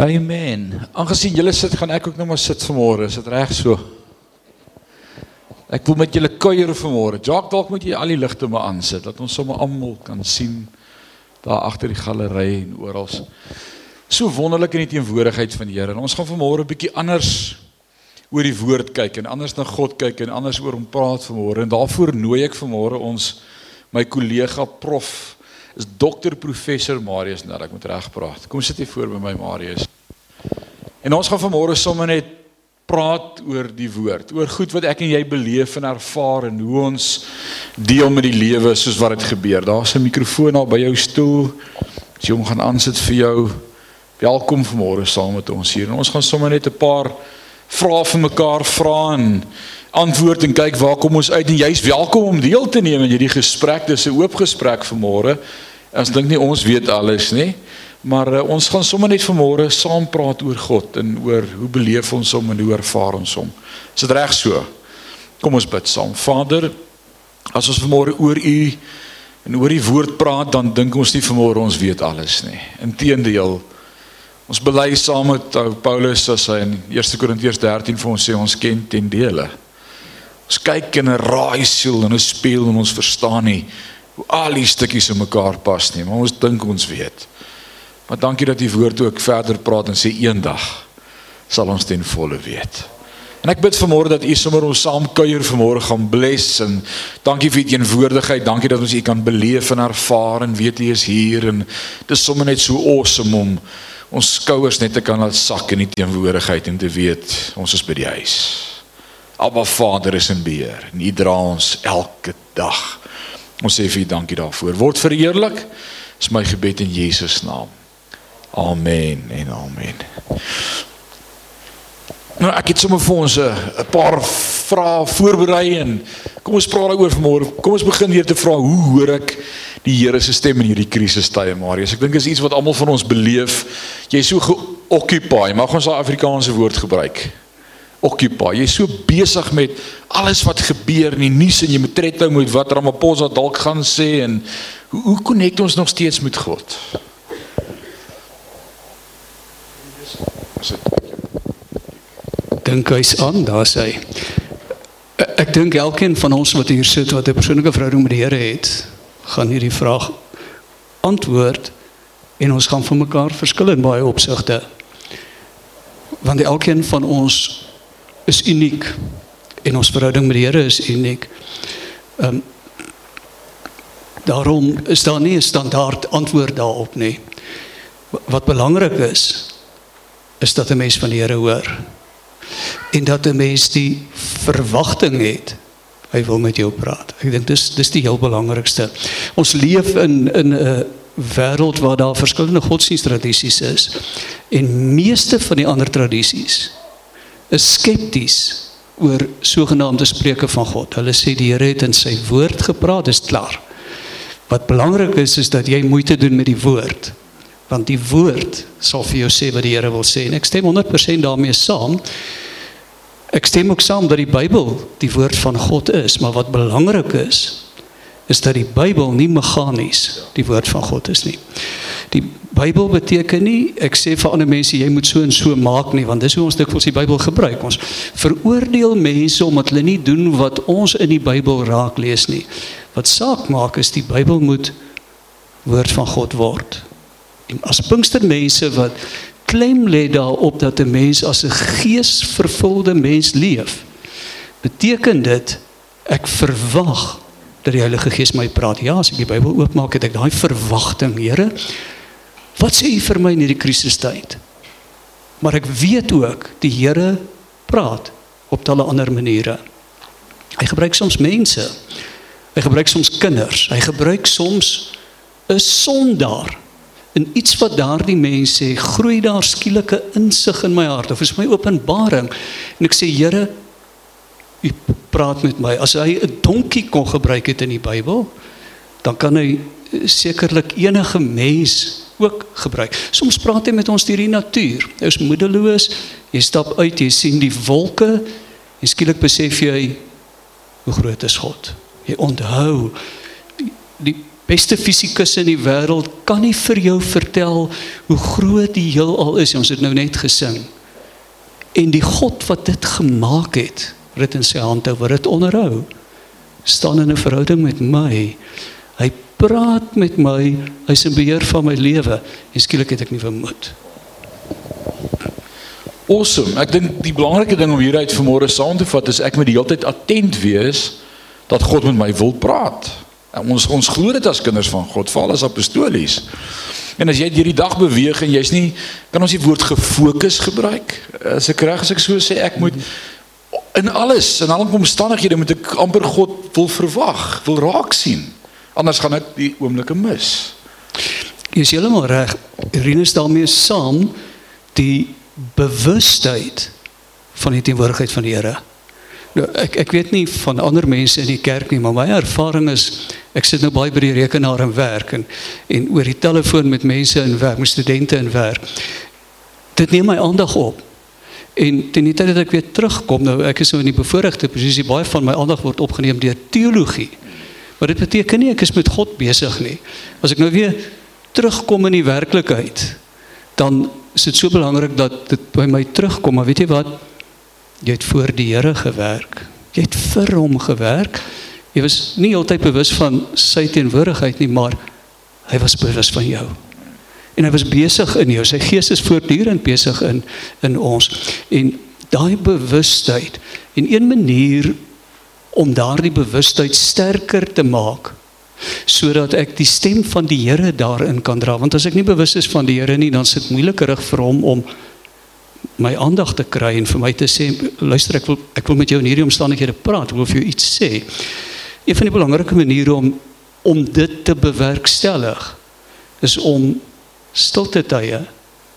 Amen. Aangesien julle sit, gaan ek ook nou maar sit vanmôre. Is dit reg so? Ek wil met julle kuier vanmôre. Jacques, dalk moet jy al die ligte maar aansit dat ons sommer almal kan sien daar agter die galery en oral. So wonderlik in die teenwoordigheid van die Here. Ons gaan vanmôre 'n bietjie anders oor die woord kyk en anders na God kyk en anders oor hom praat vanmôre. En daarvoor nooi ek vanmôre ons my kollega prof is dokter professor Marius nou ek moet reg praat. Kom sit hier voor by my Marius. En ons gaan vanmôre sommer net praat oor die woord, oor goed wat ek en jy beleef en ervaar en hoe ons deel met die lewe soos wat dit gebeur. Daar's 'n mikrofoon daar by jou stoel. As jy hom gaan aansit vir jou. Welkom vanmôre saam met ons hier. En ons gaan sommer net 'n paar vrae vir mekaar vra en antwoord en kyk waar kom ons uit en jy's welkom om deel te neem in hierdie gesprek. Dis 'n oop gesprek vanmôre. Ons dink nie ons weet alles nie, maar uh, ons gaan sommer net vanmôre saam praat oor God en oor hoe beleef ons hom en hoe ervaar ons hom. Is dit reg so? Kom ons bid saam. Vader, as ons vanmôre oor U en oor die woord praat, dan dink ons nie vanmôre ons weet alles nie. Inteendeel, ons bely saam met Paulus as hy in 1 Korintiërs 13 vir ons sê ons ken ten dele. Ons kyk in 'n raaisel en 'n spieël en ons verstaan nie hoe al die stukkies in mekaar pas nie, maar ons dink ons weet. Maar dankie dat die woord ook verder praat en sê eendag sal ons ten volle weet. En ek bid vanmôre dat U sommer ons saam kuier vanmôre gaan bless en dankie vir U teenwoordigheid. Dankie dat ons U kan beleef en ervaar en weet U is hier en dit is sommer net so awesome om ons skouers net te kan laat sak in die teenwoordigheid en te weet ons is by die huis. Abba Vader is in beheer en U dra ons elke dag. Ons sê vir U dankie daarvoor. Word verheerlik. Is my gebed in Jesus naam. Amen en amen. Nou ek het sommer vir ons 'n paar vrae voorberei en kom ons praat daaroor vanmôre. Kom ons begin weer te vra hoe hoor ek die Here se stem in hierdie krisistye Marius? Ek dink is iets wat almal van ons beleef. Jy's so geoccupy, mag ons daai Afrikaanse woord gebruik occupy. Jy's so besig met alles wat gebeur in die nuus en jy moet tred hou met wat Ramaphosa dalk gaan sê en hoe hoe connect ons nog steeds met God? Dink hy's aan, daar's hy. Ek dink elkeen van ons wat hier sit wat 'n persoonlike verhouding met die Here het, gaan hierdie vraag antwoord en ons gaan van mekaar verskil in baie opsigte. Want elkeen van ons is uniek en ons verhouding met die Here is uniek. Ehm um, daarom is daar nie 'n standaard antwoord daarop nie. Wat belangrik is is dat 'n mens van die Here hoor en dat 'n mens die verwagting het hy wil met jou praat. Ek dink dis dis die heel belangrikste. Ons leef in in 'n wêreld waar daar verskillende godsdiensttradisies is en meeste van die ander tradisies is skepties oor sogenaamde spreuke van God. Hulle sê die Here het in sy woord gepraat, dis klaar. Wat belangrik is is dat jy moeite doen met die woord. Want die woord sal vir jou sê wat die Here wil sê en ek stem 100% daarmee saam. Ek stem ook saam dat die Bybel die woord van God is, maar wat belangrik is is dat die Bybel nie meganies die woord van God is nie. Die Bybel beteken nie ek sê vir ander mense jy moet so en so maak nie want dis hoe ons dikwels die Bybel gebruik. Ons veroordeel mense omdat hulle nie doen wat ons in die Bybel raak lees nie. Wat saak maak is die Bybel moet woord van God word. En as Pinkstermense wat klem lê daarop dat 'n mens as 'n geesvervulde mens leef, beteken dit ek verwag dat die Heilige Gees my praat. Ja, as ek die Bybel oopmaak, het ek daai verwagting, Here, Wat sê u vir my in hierdie krisistyd? Maar ek weet ook die Here praat op talle ander maniere. Hy gebruik soms mense. Hy gebruik soms kinders. Hy gebruik soms 'n sondaar. En iets wat daardie mense sê, groei daar skielike insig in my hart of is my openbaring. En ek sê Here, u praat met my. As hy 'n donkie kon gebruik het in die Bybel, dan kan hy sekerlik enige mens ook gebruik. Soms praat hy met ons deur die natuur. Jy is moedeloos, jy stap uit, jy sien die wolke en skielik besef jy hoe groot is God. Jy onthou die beste fisikus in die wêreld kan nie vir jou vertel hoe groot die heelal is. Ons het nou net gesing. En die God wat dit gemaak het, dit in sy hand hou, wat dit onderhou, staan in 'n verhouding met my. Hy praat met my, hy's in beheer van my lewe. En skielik het ek nie vermoed. Awesome. Ek dink die belangrike ding om hieruit vanmôre saam te vat is ek moet die hele tyd attent wees dat God met my wil praat. En ons ons glo dit as kinders van God, val as apostolies. En as jy hierdie dag beweeg en jy's nie kan ons die woord gefokus gebruik? As ek reg as ek so sê, ek moet in alles, in alle omstandighede moet ek amper God wil verwag, wil raak sien. Anders gaan ek die oomblikke mis. Jy is heeltemal reg. Irene is daarmee saam die bewustheid van die teenwoordigheid van die Here. Nou ek ek weet nie van ander mense in die kerk nie, maar my ervaring is ek sit nou baie by die rekenaar en werk en en oor die telefoon met mense in werk, met studente in werk. Dit neem my aandag op. En teen die tyd dat ek weer terugkom, nou ek is nou in die bevoordeelde posisie, baie van my aandag word opgeneem deur teologie. Maar dit beteken nie ek is met God besig nie. As ek nou weer terugkom in die werklikheid, dan is dit so belangrik dat dit by my terugkom, maar weet jy wat? Jy het voor die Here gewerk. Jy het vir hom gewerk. Jy was nie altyd bewus van sy teenwoordigheid nie, maar hy was bewus van jou. En hy was besig in jou. Sy gees is voortdurend besig in in ons. En daai bewustheid en een manier om daardie bewustheid sterker te maak sodat ek die stem van die Here daarin kan dra want as ek nie bewus is van die Here nie dan sit moeiliker vir hom om my aandag te kry en vir my te sê luister ek wil ek wil met jou in hierdie omstandighede praat, ek wil vir jou iets sê. Een van die belangrike maniere om om dit te bewerkstellig is om stilte tye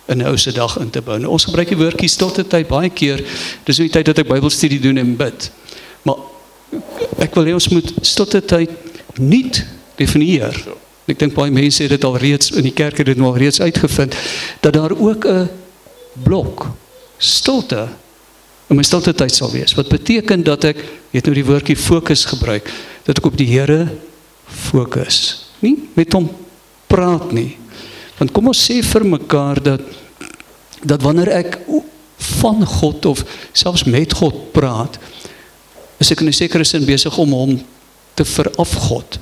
in 'n ou se dag in te bou. Nou, ons gebruik die woordjie stilte tyd baie keer. Dis nie tyd dat ek Bybelstudie doen en bid. Maar ek wil hê ons moet stilte tyd nie definieer. Ek dink baie mense het dit al reeds in die kerk het dit nou al reeds uitgevind dat daar ook 'n blok stilte in my stilte tyd sal wees. Wat beteken dat ek weet nou die woordjie fokus gebruik, dat ek op die Here fokus. Nie met hom praat nie. Want kom ons sê vir mekaar dat dat wanneer ek van God of selfs met God praat, is ek in 'n sekere sin besig om hom te verafgod.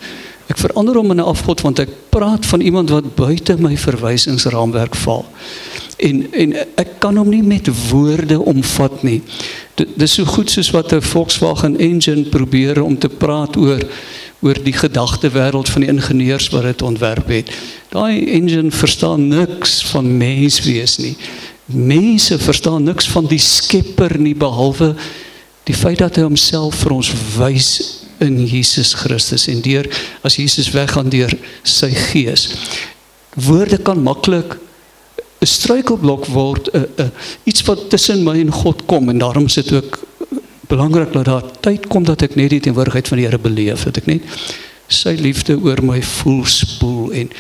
Ek verander hom in 'n afgod want ek praat van iemand wat buite my verwysingsraamwerk val en en ek kan hom nie met woorde omvat nie. Dit dis so goed soos wat 'n Volkswagen engine probeer om te praat oor oor die gedagte wêreld van die ingenieurs wat dit ontwerp het. Daai engine verstaan niks van menswees nie. Mense verstaan niks van die Skepper nie behalwe die feit dat hy homself vir ons wys in Jesus Christus en deur as Jesus weggaan deur sy gees. Woorde kan maklik 'n struikelblok word 'n iets wat tussen my en God kom en daarom is dit ook belangrik dat daar tyd kom dat ek net die teenwoordigheid van die Here beleef dat ek net sy liefde oor my voel spoel en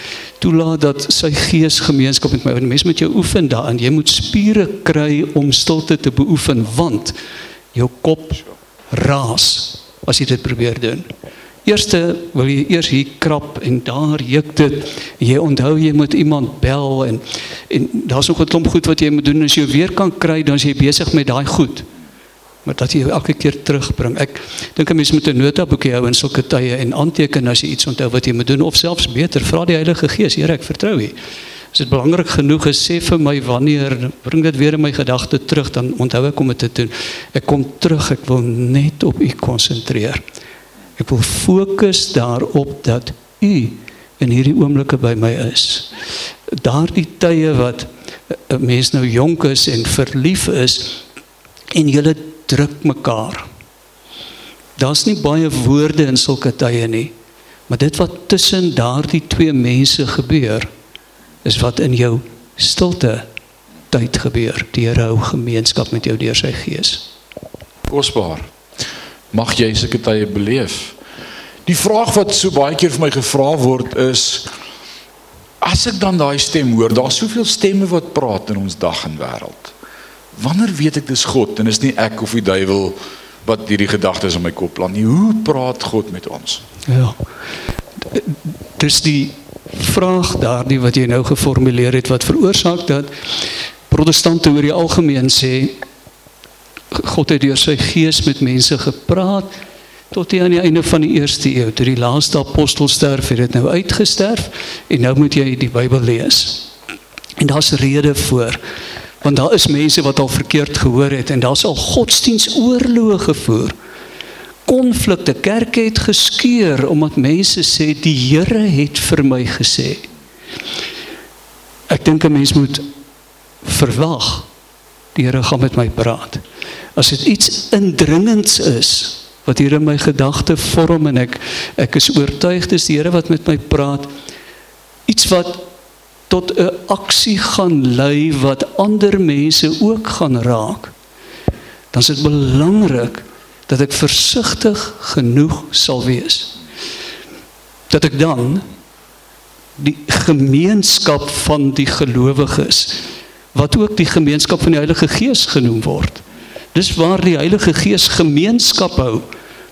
toelaat dat sy gees gemeenskap met my en mens met jou oefen daarin jy moet spiere kry om stilte te beoefen want jou kop raas as jy dit probeer doen Eerste wil jy eers hier krap en daar juk dit. Jy onthou jy moet iemand bel en en daar's nog 'n klomp goed wat jy moet doen as jy weer kan kry dan as jy besig met daai goed. Maar dat jy elke keer terugbring. Ek dink 'n mens moet 'n notaboekie hou in sulke tye en aanteken as jy iets onthou wat jy moet doen of selfs beter vra die Heilige Gees, Here, ek vertrou U. As dit belangrik genoeg is, sê vir my wanneer bring dit weer in my gedagte terug dan onthou ek om dit te doen. Ek kom terug, ek wil net op U konsentreer. Ek wil fokus daarop dat u in hierdie oomblikke by my is. Daardie tye wat 'n mens nou jonk is en verlief is en julle druk mekaar. Daar's nie baie woorde in sulke tye nie. Maar dit wat tussen daardie twee mense gebeur is wat in jou stilte tyd gebeur deur hou gemeenskap met jou deur sy gees. Kosbaar mag jy sulke tye beleef. Die vraag wat so baie keer vir my gevra word is as ek dan daai stem hoor, daar's soveel stemme wat praat in ons dag en wêreld. Wanneer weet ek dis God en is nie ek of die duiwel wat hierdie gedagtes in my kop plant nie? Hoe praat God met ons? Ja. dis die vraag daardie wat jy nou geformuleer het wat veroorsaak dat protestante oor die algemeen sê God het deur sy gees met mense gepraat tot aan die einde van die eerste eeu toe die laaste apostel sterf het dit nou uitgesterf en nou moet jy die Bybel lees en daar's rede voor want daar is mense wat al verkeerd gehoor het en daar's al godsdienstoorloë gevoer. Konflikte kerke het geskeur omdat mense sê die Here het vir my gesê. Ek dink 'n mens moet verwag die Here gaan met my praat. As dit iets indringends is wat hier in my gedagte vorm en ek ek is oortuig dis die Here wat met my praat iets wat tot 'n aksie gaan lei wat ander mense ook gaan raak dan is dit belangrik dat ek versigtig genoeg sal wees. Dat ek dan die gemeenskap van die gelowiges wat ook die gemeenskap van die Heilige Gees genoem word dis waar die Heilige Gees gemeenskap hou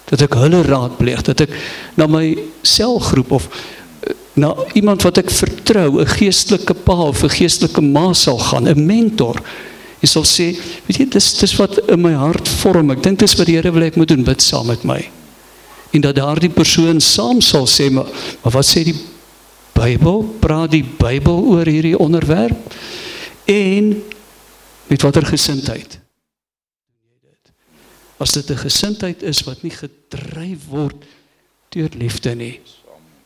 dat ek hulle raadpleeg dat ek na my selgroep of na iemand wat ek vertrou, 'n geestelike pa of 'n geestelike ma sal gaan, 'n mentor. Jy sal sê, weet jy, dis dis wat in my hart vorm. Ek dink dis wat die Here wil ek moet doen, bid saam met my. En dat daardie persoon saam sal sê, maar, maar wat sê die Bybel? Praat die Bybel oor hierdie onderwerp? En met watter gesindheid? As dit 'n gesindheid is wat nie gedryf word deur liefde nie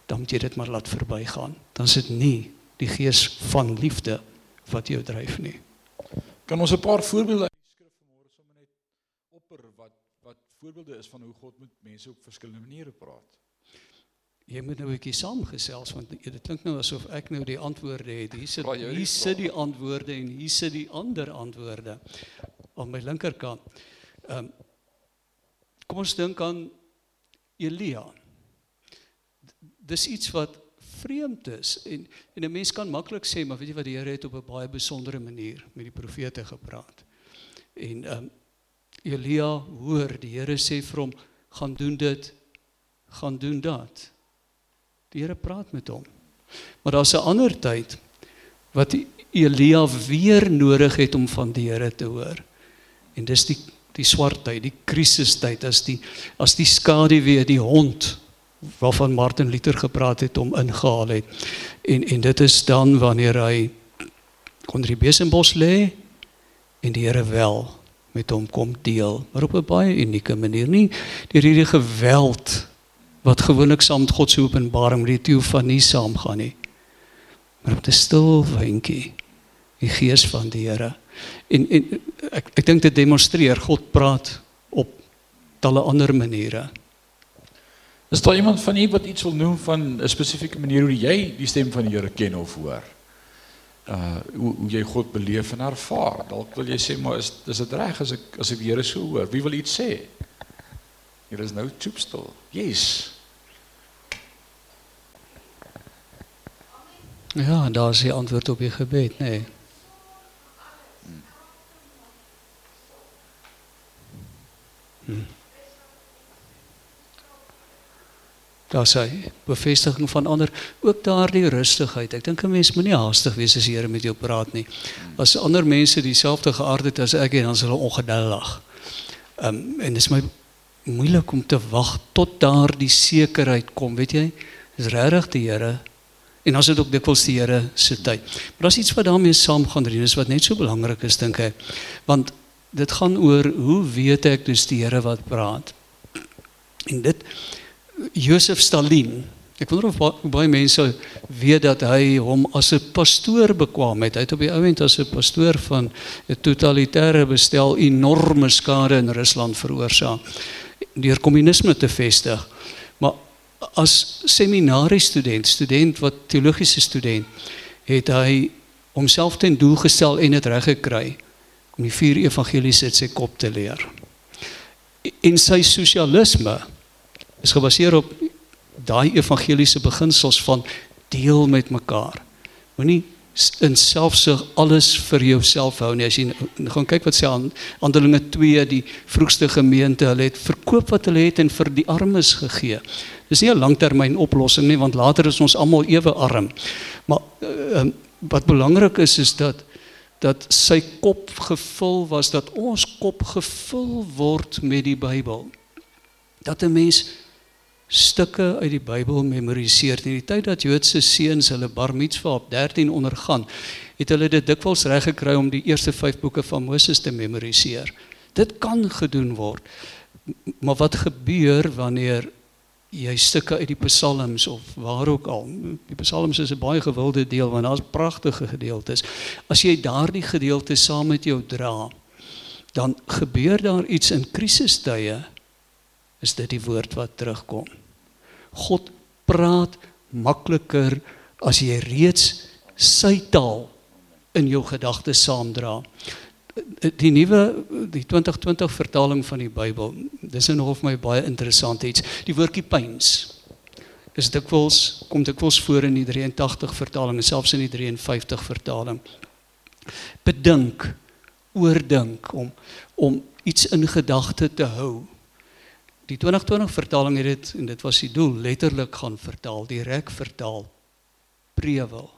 dan moet jy dit maar laat verbygaan. Dan is dit nie die gees van liefde wat jou dryf nie. Kan ons 'n paar voorbeelde uit die skrif vanmôre sommer net opper wat wat voorbeelde is van hoe God met mense op verskillende maniere praat? Jy moet nou 'n bietjie saamgesels want dit klink nou asof ek nou die antwoorde het. Hier sit hier sit die antwoorde en hier sit die ander antwoorde aan my linkerkant. Ehm um, kom ons dink aan Elia dis iets wat vreemd is en en 'n mens kan maklik sê maar weet jy wat die Here het op 'n baie besondere manier met die profete gepraat. En ehm um, Elia hoor die Here sê vir hom gaan doen dit gaan doen dat. Die Here praat met hom. Maar daar's 'n ander tyd wat Elia weer nodig het om van die Here te hoor. En dis die die swart tyd, die krisistyd as die as die skadu weer die hond waarvan Martin Luther gepraat het om ingehaal het. En en dit is dan wanneer hy onder die besembos lê en die Here wel met hom kom deel, maar op 'n baie unieke manier nie deur hierdie geweld wat gewoonlik saam met God se openbaring met die teofanie saamgaan nie. Maar op 'n stil windjie die gees van die Here. En en ek ek dink dit demonstreer God praat op talle ander maniere. Is daar iemand van u wat iets wil noem van 'n spesifieke manier hoe jy die stem van die Here ken of hoor? Uh hoe hoe jy God beleef en ervaar. Dalk wil jy sê maar is is dit reg as ek as ek die Here so hoor? Wie wil iets sê? Hier is nou toepstel. Yes. Ja, daar is die antwoord op je gebed, nee. Hmm. Daar's 'n bevestiging van ander ook daardie rustigheid. Ek dink 'n mens moenie haastig wees as die Here met jou praat nie. As ander mense dieselfde geaardheid as ek het, dan is hulle ongeduldig. Ehm um, en dit is my moeilik om te wag tot daardie sekerheid kom, weet jy? Dis regtig die Here en as dit ook dikwels die Here se tyd. Maar daar's iets wat daarmee saamgaan, en dis wat net so belangrik is dink ek. Want dit gaan oor hoe weet ek dis die Here wat praat? En dit Josef Stalin. Ek wonder of baie, baie mense weet dat hy hom as 'n pastoor bekwam het. Hy het op die ouend as 'n pastoor van 'n totalitêre bestel enorme skade in Rusland veroorsaak deur kommunisme te vestig. Maar as seminariestudent, student wat teologiese student, het hy homself ten doel gestel en dit reg gekry om die vier evangelies uit sy kop te leer. In sy sosialisme is gebaseer op daai evangeliese beginsels van deel met mekaar. Moenie in selfsug alles vir jouself hou nie. As jy gaan kyk wat sê aan Handelinge 2 die vroegste gemeente, hulle het verkoop wat hulle het en vir die armes gegee. Dis nie 'n langtermyn oplossing nie want later is ons almal ewe arm. Maar uh, wat belangrik is is dat dat sy kop gevul was dat ons kop gevul word met die Bybel. Dat 'n mens stukke uit die Bybel memoriseer. In die tyd dat Joodse seuns hulle bar mitzvah op 13 ondergaan, het hulle dit dikwels reg gekry om die eerste 5 boeke van Moses te memoriseer. Dit kan gedoen word. Maar wat gebeur wanneer jy stukke uit die psalms of waar ook al. Die psalms is 'n baie gewilde deel want daar's pragtige gedeeltes. As jy daardie gedeelte saam met jou dra, dan gebeur daar iets in krisistye is dit die woord wat terugkom. God praat makliker as jy reeds sy taal in jou gedagtes saamdra. Die nuwe die 2020 vertaling van die Bybel, dis nou of my baie interessant iets. Die woordjie pyns is dikwels kom dikwels voor in die 83 vertaling en selfs in die 53 vertaling. Bedink, oordink om om iets in gedagte te hou Die 2020 vertaling het dit en dit was die doel letterlik gaan vertaal, direk vertaal prewel.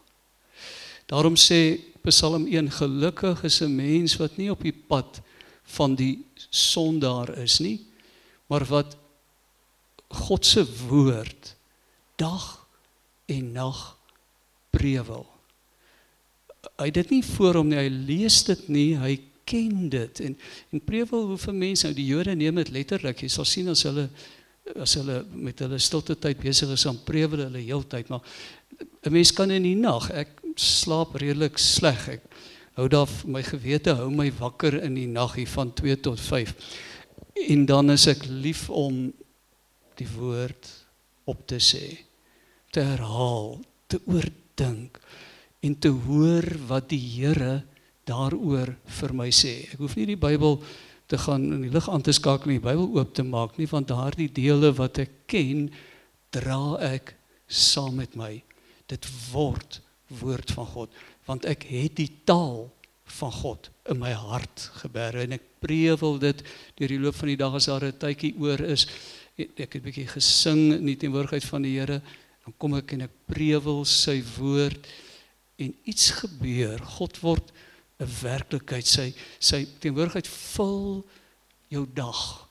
Daarom sê Psalm 1 gelukkig is 'n mens wat nie op die pad van die sondaar is nie, maar wat God se woord dag en nag prewel. Hy dit nie voor hom nie, hy lees dit nie, hy ken dit. En en prewel hoe vir mense nou die Jode neem dit letterlik jy sal sien as hulle as met hulle stilte tyd besig is aan prewel hulle heeltyd maar 'n mens kan in die nag ek slaap redelik sleg ek hou daar my gewete hou my wakker in die nag hier van 2 tot 5 en dan is ek lief om die woord op te sê te herhaal te oordink en te hoor wat die Here daaroor vir my sê. Ek hoef nie die Bybel te gaan in die lig aan te skakel en die Bybel oop te maak nie, want daardie dele wat ek ken, dra ek saam met my. Dit word woord van God, want ek het die taal van God in my hart geberg en ek prewel dit deur die loop van die dag as daar 'n tydjie oor is. Ek het 'n bietjie gesing in die teenwoordigheid van die Here, dan kom ek en ek prewel sy woord en iets gebeur. God word 'n werklikheid sy sy teenwoordigheid vul jou dag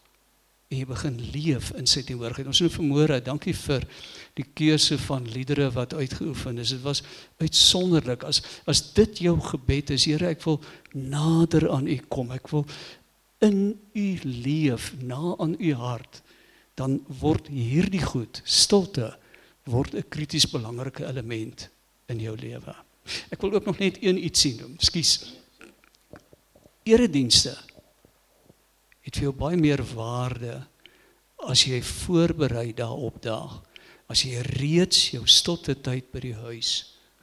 en jy begin leef in sy teenwoordigheid. Ons het vermoere, dankie vir die keuse van liedere wat uitgeoefen is. Dit was uitsonderlik. As as dit jou gebed is, Here, ek wil nader aan U kom. Ek wil in U leef, na aan U hart. Dan word hierdie goed, stilte word 'n krities belangrike element in jou lewe. Ek wil ook nog net een iets sien. Ekskuus. Eredienste het vir jou baie meer waarde as jy voorberei daarop daag. As jy reeds jou stilte tyd by die huis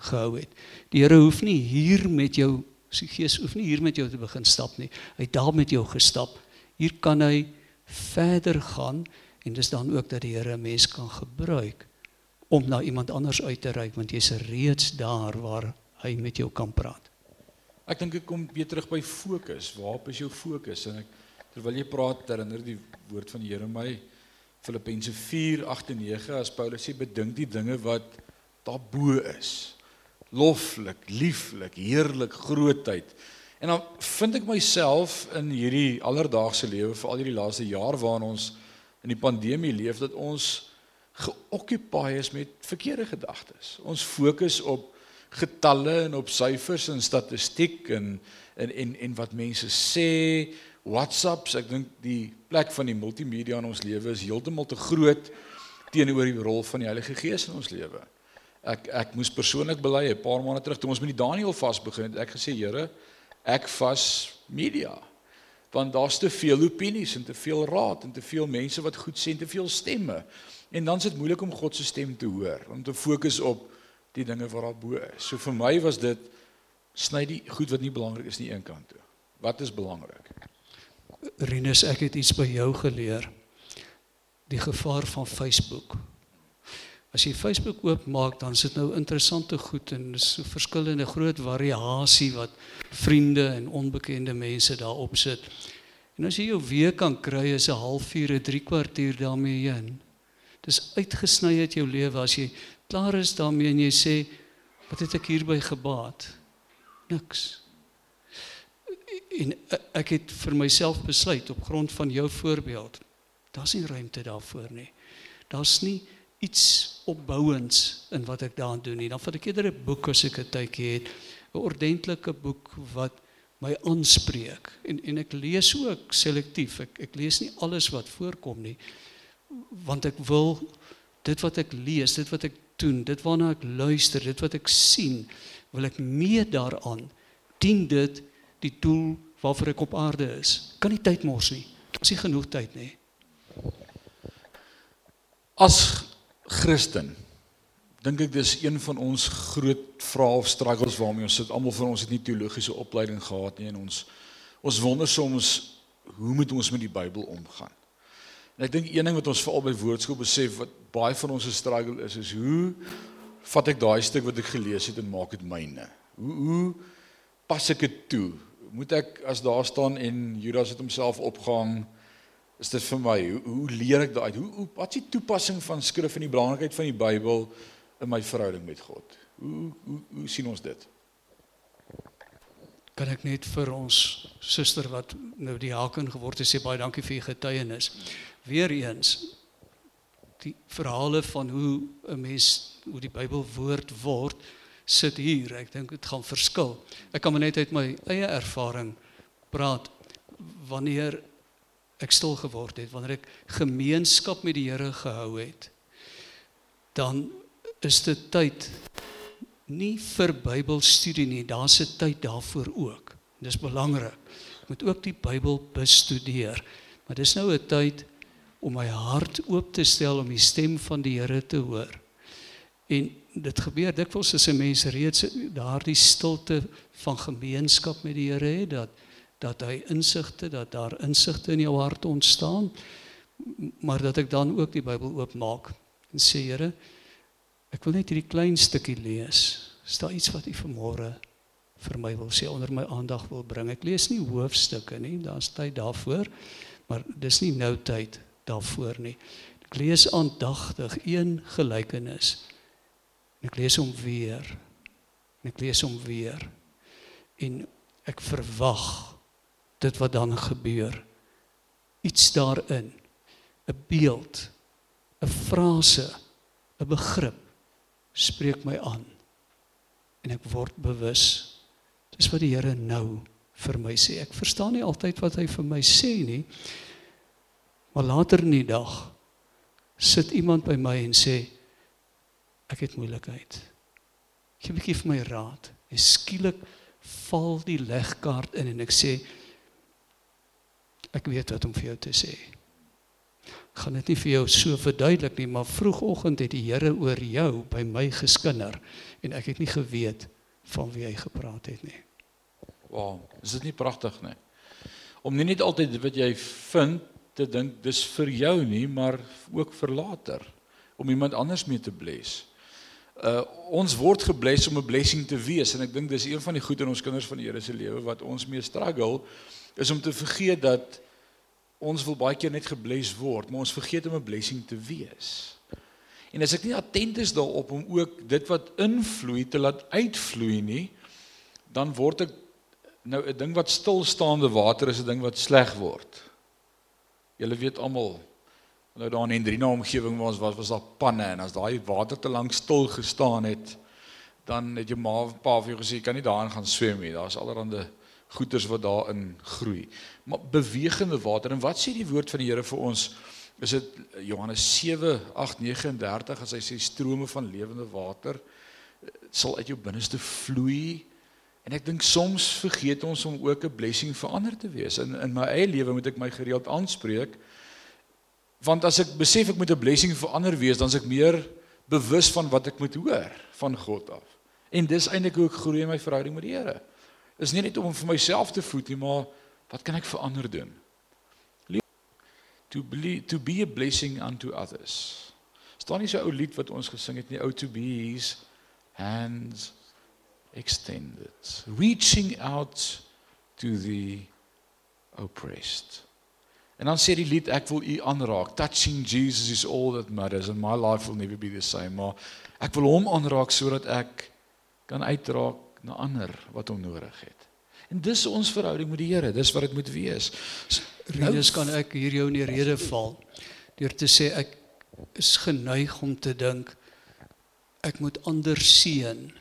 gehou het. Die Here hoef nie hier met jou sy gees hoef nie hier met jou te begin stap nie. Hy het daar met jou gestap. Hier kan hy verder gaan en dis dan ook dat die Here 'n mens kan gebruik om na iemand anders uit te reik want jy's reeds daar waar hy met jou kan praat. Ek dink ek kom weer terug by fokus. Waarop is jou fokus? En ek terwyl jy praat, herinner die woord van die Here my Filippense 4:8-9 as Paulus sê bedink die dinge wat daarbo is. Loflik, lieflik, heerlik, grootheid. En dan vind ek myself in hierdie alledaagse lewe, veral hierdie laaste jaar waarin ons in die pandemie leef dat ons geokkupaai is met verkeerde gedagtes. Ons fokus op getalle en op syfers en statistiek en en en en wat mense sê, WhatsApps, ek dink die plek van die multimedia in ons lewe is heeltemal te groot teenoor die rol van die Heilige Gees in ons lewe. Ek ek moes persoonlik bely 'n paar maande terug toe ons met die Daniël vas begin het. Ek gesê, Here, ek vas media want daar's te veel opinies en te veel raad en te veel mense wat goed sê en te veel stemme. En dan is dit moeilik om God se stem te hoor, om te fokus op die dinge wat daar bo is. So vir my was dit sny die goed wat nie belangrik is nie een kant toe. Wat is belangrik? Rinus, ek het iets by jou geleer. Die gevaar van Facebook. As jy Facebook oopmaak, dan is dit nou interessante goed en dis so verskillende groot variasie wat vriende en onbekende mense daarop sit. En as jy jou week kan kry is 'n halfuur, 'n 3 kwartier daarmee heen. Dis uitgesny uit jou lewe as jy klaar is daarmee en jy sê wat het ek hierby gebaat? Niks. En ek het vir myself besluit op grond van jou voorbeeld, daar's nie ruimte daarvoor nie. Daar's nie iets opbouends in wat ek daaraan doen nie. Dan vat ek eerder 'n boek as ek 'n tydjie het, 'n ordentlike boek wat my aanspreek. En en ek lees ook selektief. Ek ek lees nie alles wat voorkom nie want ek wil dit wat ek lees, dit wat ek doen, dit waarna ek luister, dit wat ek sien, wil ek mee daaraan dien dit die doel waarvoor ek op aarde is. Kan nie tyd mors nie. Ons het genoeg tyd nie. As Christen dink ek dis een van ons groot vrae of struggles waarmee ons sit. Almal van ons het nie teologiese opleiding gehad nie en ons ons wonder soms hoe moet ons met die Bybel omgaan? En ek dink een ding wat ons veral by woordskool besef wat baie van ons se struggle is is hoe vat ek daai stuk wat ek gelees het en maak dit myne? Hoe hoe pas ek dit toe? Moet ek as daar staan en Judas het homself opgehang is dit vir my hoe, hoe leer ek daai hoe, hoe wat is die toepassing van skrif en die belangrikheid van die Bybel in my verhouding met God? Hoe hoe hoe sien ons dit? Kan ek net vir ons suster wat nou die haken geword het sê baie dankie vir u getuienis. Weer eens die verhale van hoe 'n mens hoe die Bybel woord word sit hier. Ek dink dit gaan verskil. Ek kan maar net uit my eie ervaring praat wanneer ek stil geword het, wanneer ek gemeenskap met die Here gehou het, dan is dit tyd nie vir Bybelstudie nie, daar's 'n tyd daarvoor ook. Dis belangrik. Ek moet ook die Bybel bestudeer. Maar dis nou 'n tyd om my hart oop te stel om die stem van die Here te hoor. En dit gebeur dikwels as 'n mens reeds daardie stilte van gemeenskap met die Here het dat dat hy insigte dat daar insigte in jou hart ontstaan maar dat ek dan ook die Bybel oopmaak en sê Here ek wil net hierdie klein stukkie lees. Is daar iets wat u vanmôre vir my wil sê onder my aandag wil bring? Ek lees nie hoofstukke nie daar's tyd daarvoor maar dis nie nou tyd daarvoor nie. Ek lees aandagtig een gelykenis. Ek lees hom weer. Ek lees hom weer. En ek verwag dit wat dan gebeur. Iets daarin. 'n beeld, 'n frase, 'n begrip spreek my aan. En ek word bewus. Dis wat die Here nou vir my sê. Ek verstaan nie altyd wat hy vir my sê nie. Maar later in die dag sit iemand by my en sê ek het moeilikheid. Gee 'n bietjie vir my raad. En skielik val die legkaart in en ek sê Ek weet wat om vir jou te sê. Ek gaan dit nie vir jou so verduidelik nie, maar vroegoggend het die Here oor jou by my geskinder en ek het nie geweet van wie hy gepraat het nie. Wow, is dit nie pragtig nie? Om nie net altyd wat jy vind te dink dis vir jou nie, maar ook vir later om iemand anders mee te bless. Uh ons word gebless om 'n blessing te wees en ek dink dis een van die goed in ons kinders van die Here se lewe wat ons mee struggle is om te vergeet dat ons wil baie keer net gebless word, maar ons vergeet om 'n blessing te wees. En as ek nie attent is daarop om ook dit wat invloei te laat uitvloei nie, dan word ek nou 'n ding wat stilstaande water is 'n ding wat sleg word. Julle weet almal nou daar in Hendrina omgewing waar ons was, was daar panne en as daai water te lank stil gestaan het, dan het jou ma of pa vir jou gesê jy kan nie daarin gaan swem nie. Daar's allerlei goeters wat daarin groei. Maar bewegende water en wat sê die woord van die Here vir ons? Is dit Johannes 7:8:39 as hy sê strome van lewende water eh, sal uit jou binneste vloei. En ek dink soms vergeet ons om ook 'n blessing vir ander te wees. In in my eie lewe moet ek my gereeld aanspreek. Want as ek besef ek moet 'n blessing vir ander wees, dan is ek meer bewus van wat ek moet hoor van God af. En dis eintlik hoe ek groei in my verhouding met die Here is nie net om vir myself te voed nie, maar wat kan ek vir ander doen? To be to be a blessing unto others. Staan nie so ou lied wat ons gesing het nie, out to be his hands extended, reaching out to the oppressed. En dan sê die lied ek wil u aanraak. Touching Jesus is all that matters and my life will never be the same. Maar ek wil hom aanraak sodat ek kan uitraak na ander wat hom nodig het. En dis ons verhouding met die Here. Dis wat dit moet wees. Rinus kan ek hier jou in die rede val deur te sê ek is geneig om te dink ek moet ander seën.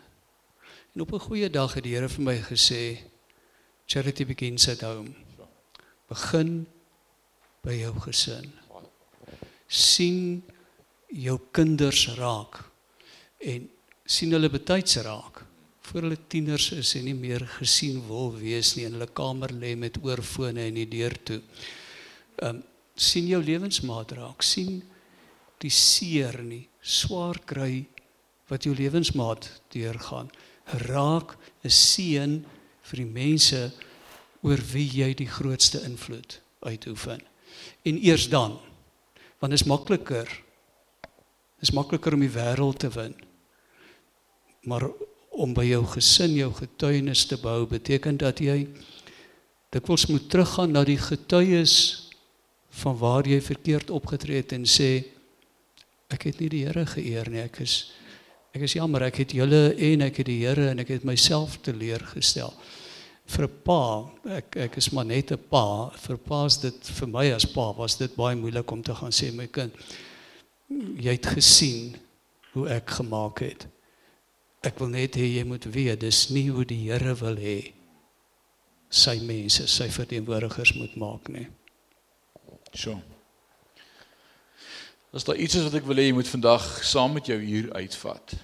En op 'n goeie dag het die Here vir my gesê charity begins at home. Begin by jou gesin. sien jou kinders raak en sien hulle betyds raak voor hulle tieners is en nie meer gesien wil wees nie in hulle kamer lê met oorfone en die deur toe. Ehm um, sien jou lewensmaat raak, sien die seer nie, swaar kry wat jou lewensmaat deurgaan. Raak 'n seën vir die mense oor wie jy die grootste invloed uitoefen. En eers dan, want is makliker. Is makliker om die wêreld te wen. Maar om by jou gesin jou getuienis te bou beteken dat jy dikwels moet teruggaan na die getuies van waar jy verkeerd opgetree het en sê ek het nie die Here geëer nie. Ek is ek is jammer. Ek het julle en ek het die Here en ek het myself teleurgestel. Vir 'n pa ek ek is maar net 'n pa. Vir pa's dit vir my as pa was dit baie moeilik om te gaan sê my kind jy het gesien hoe ek gemaak het Ek wil net hê jy moet weet dis nie hoe die Here wil hê sy mense, sy verteenwoordigers moet maak nie. So. As daar iets is wat ek wil hê jy moet vandag saam met jou hier uitvat.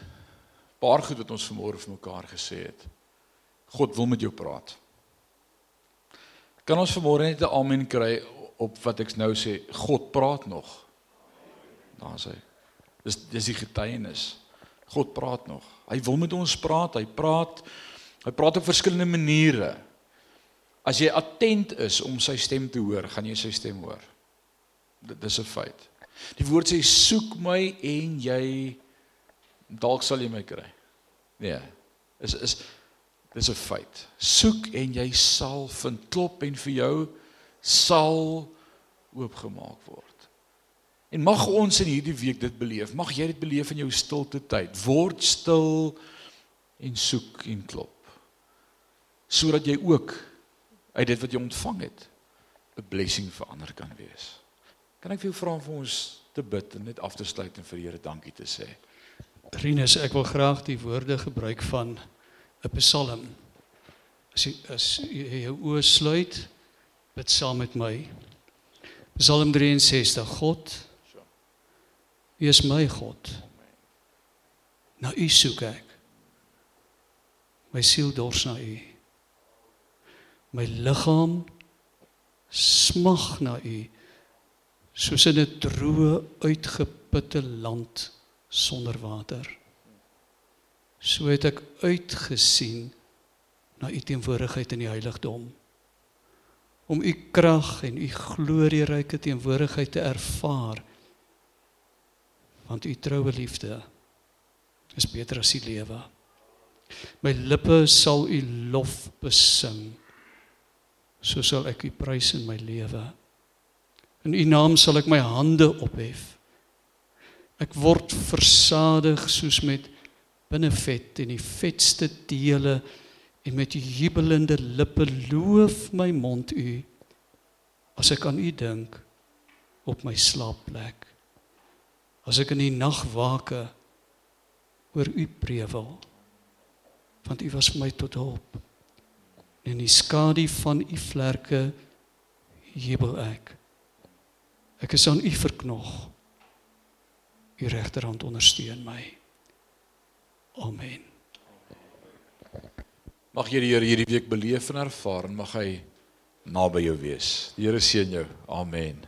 Paar goed wat ons vanmôre vir mekaar gesê het. God wil met jou praat. Kan ons vanmôre net 'n amen kry op wat ek nou sê? God praat nog. Daar sê. Dis dis die getuienis. God praat nog. Hy wil met ons praat. Hy praat. Hy praat op verskillende maniere. As jy attent is om sy stem te hoor, gaan jy sy stem hoor. Dit is 'n feit. Die woord sê soek my en jy dalk sal jy my kry. Nee. Is is dis 'n feit. Soek en jy sal vind klop en vir jou sal oopgemaak word. En mag ons in hierdie week dit beleef. Mag jy dit beleef in jou stilte tyd. Word stil en soek en klop. Sodat jy ook uit dit wat jy ontvang het 'n blessing vir ander kan wees. Kan ek vir jou vra om vir ons te bid en net af te sluit en vir die Here dankie te sê? Rinus, ek wil graag die woorde gebruik van 'n Psalm. As jy as jy jou oë sluit, bid saam met my. Psalm 63: God U is my God. Na U soek ek. My siel dors na U. My liggaam smag na U soos in 'n droë uitgeputte land sonder water. So het ek uitgesien na U teenwoordigheid in die heiligdom om U krag en U glorieryke teenwoordigheid te ervaar want u troue liefde is beter as die lewe. My lippe sal u lof besing. So sal ek u prys in my lewe. In u naam sal ek my hande ophef. Ek word versadig soos met binnevet en die vetste dele en met jubelende lippe loof my mond u as ek aan u dink op my slaapplek as ek in die nag wake oor u prewel want u was vir my tot hulp. In die skadu van u vlerke jubel ek. Ek is aan u verknog. U regterhand ondersteun my. Amen. Mag jy die Here hierdie week beleef en ervaar en mag hy naby jou wees. Die Here seën jou. Amen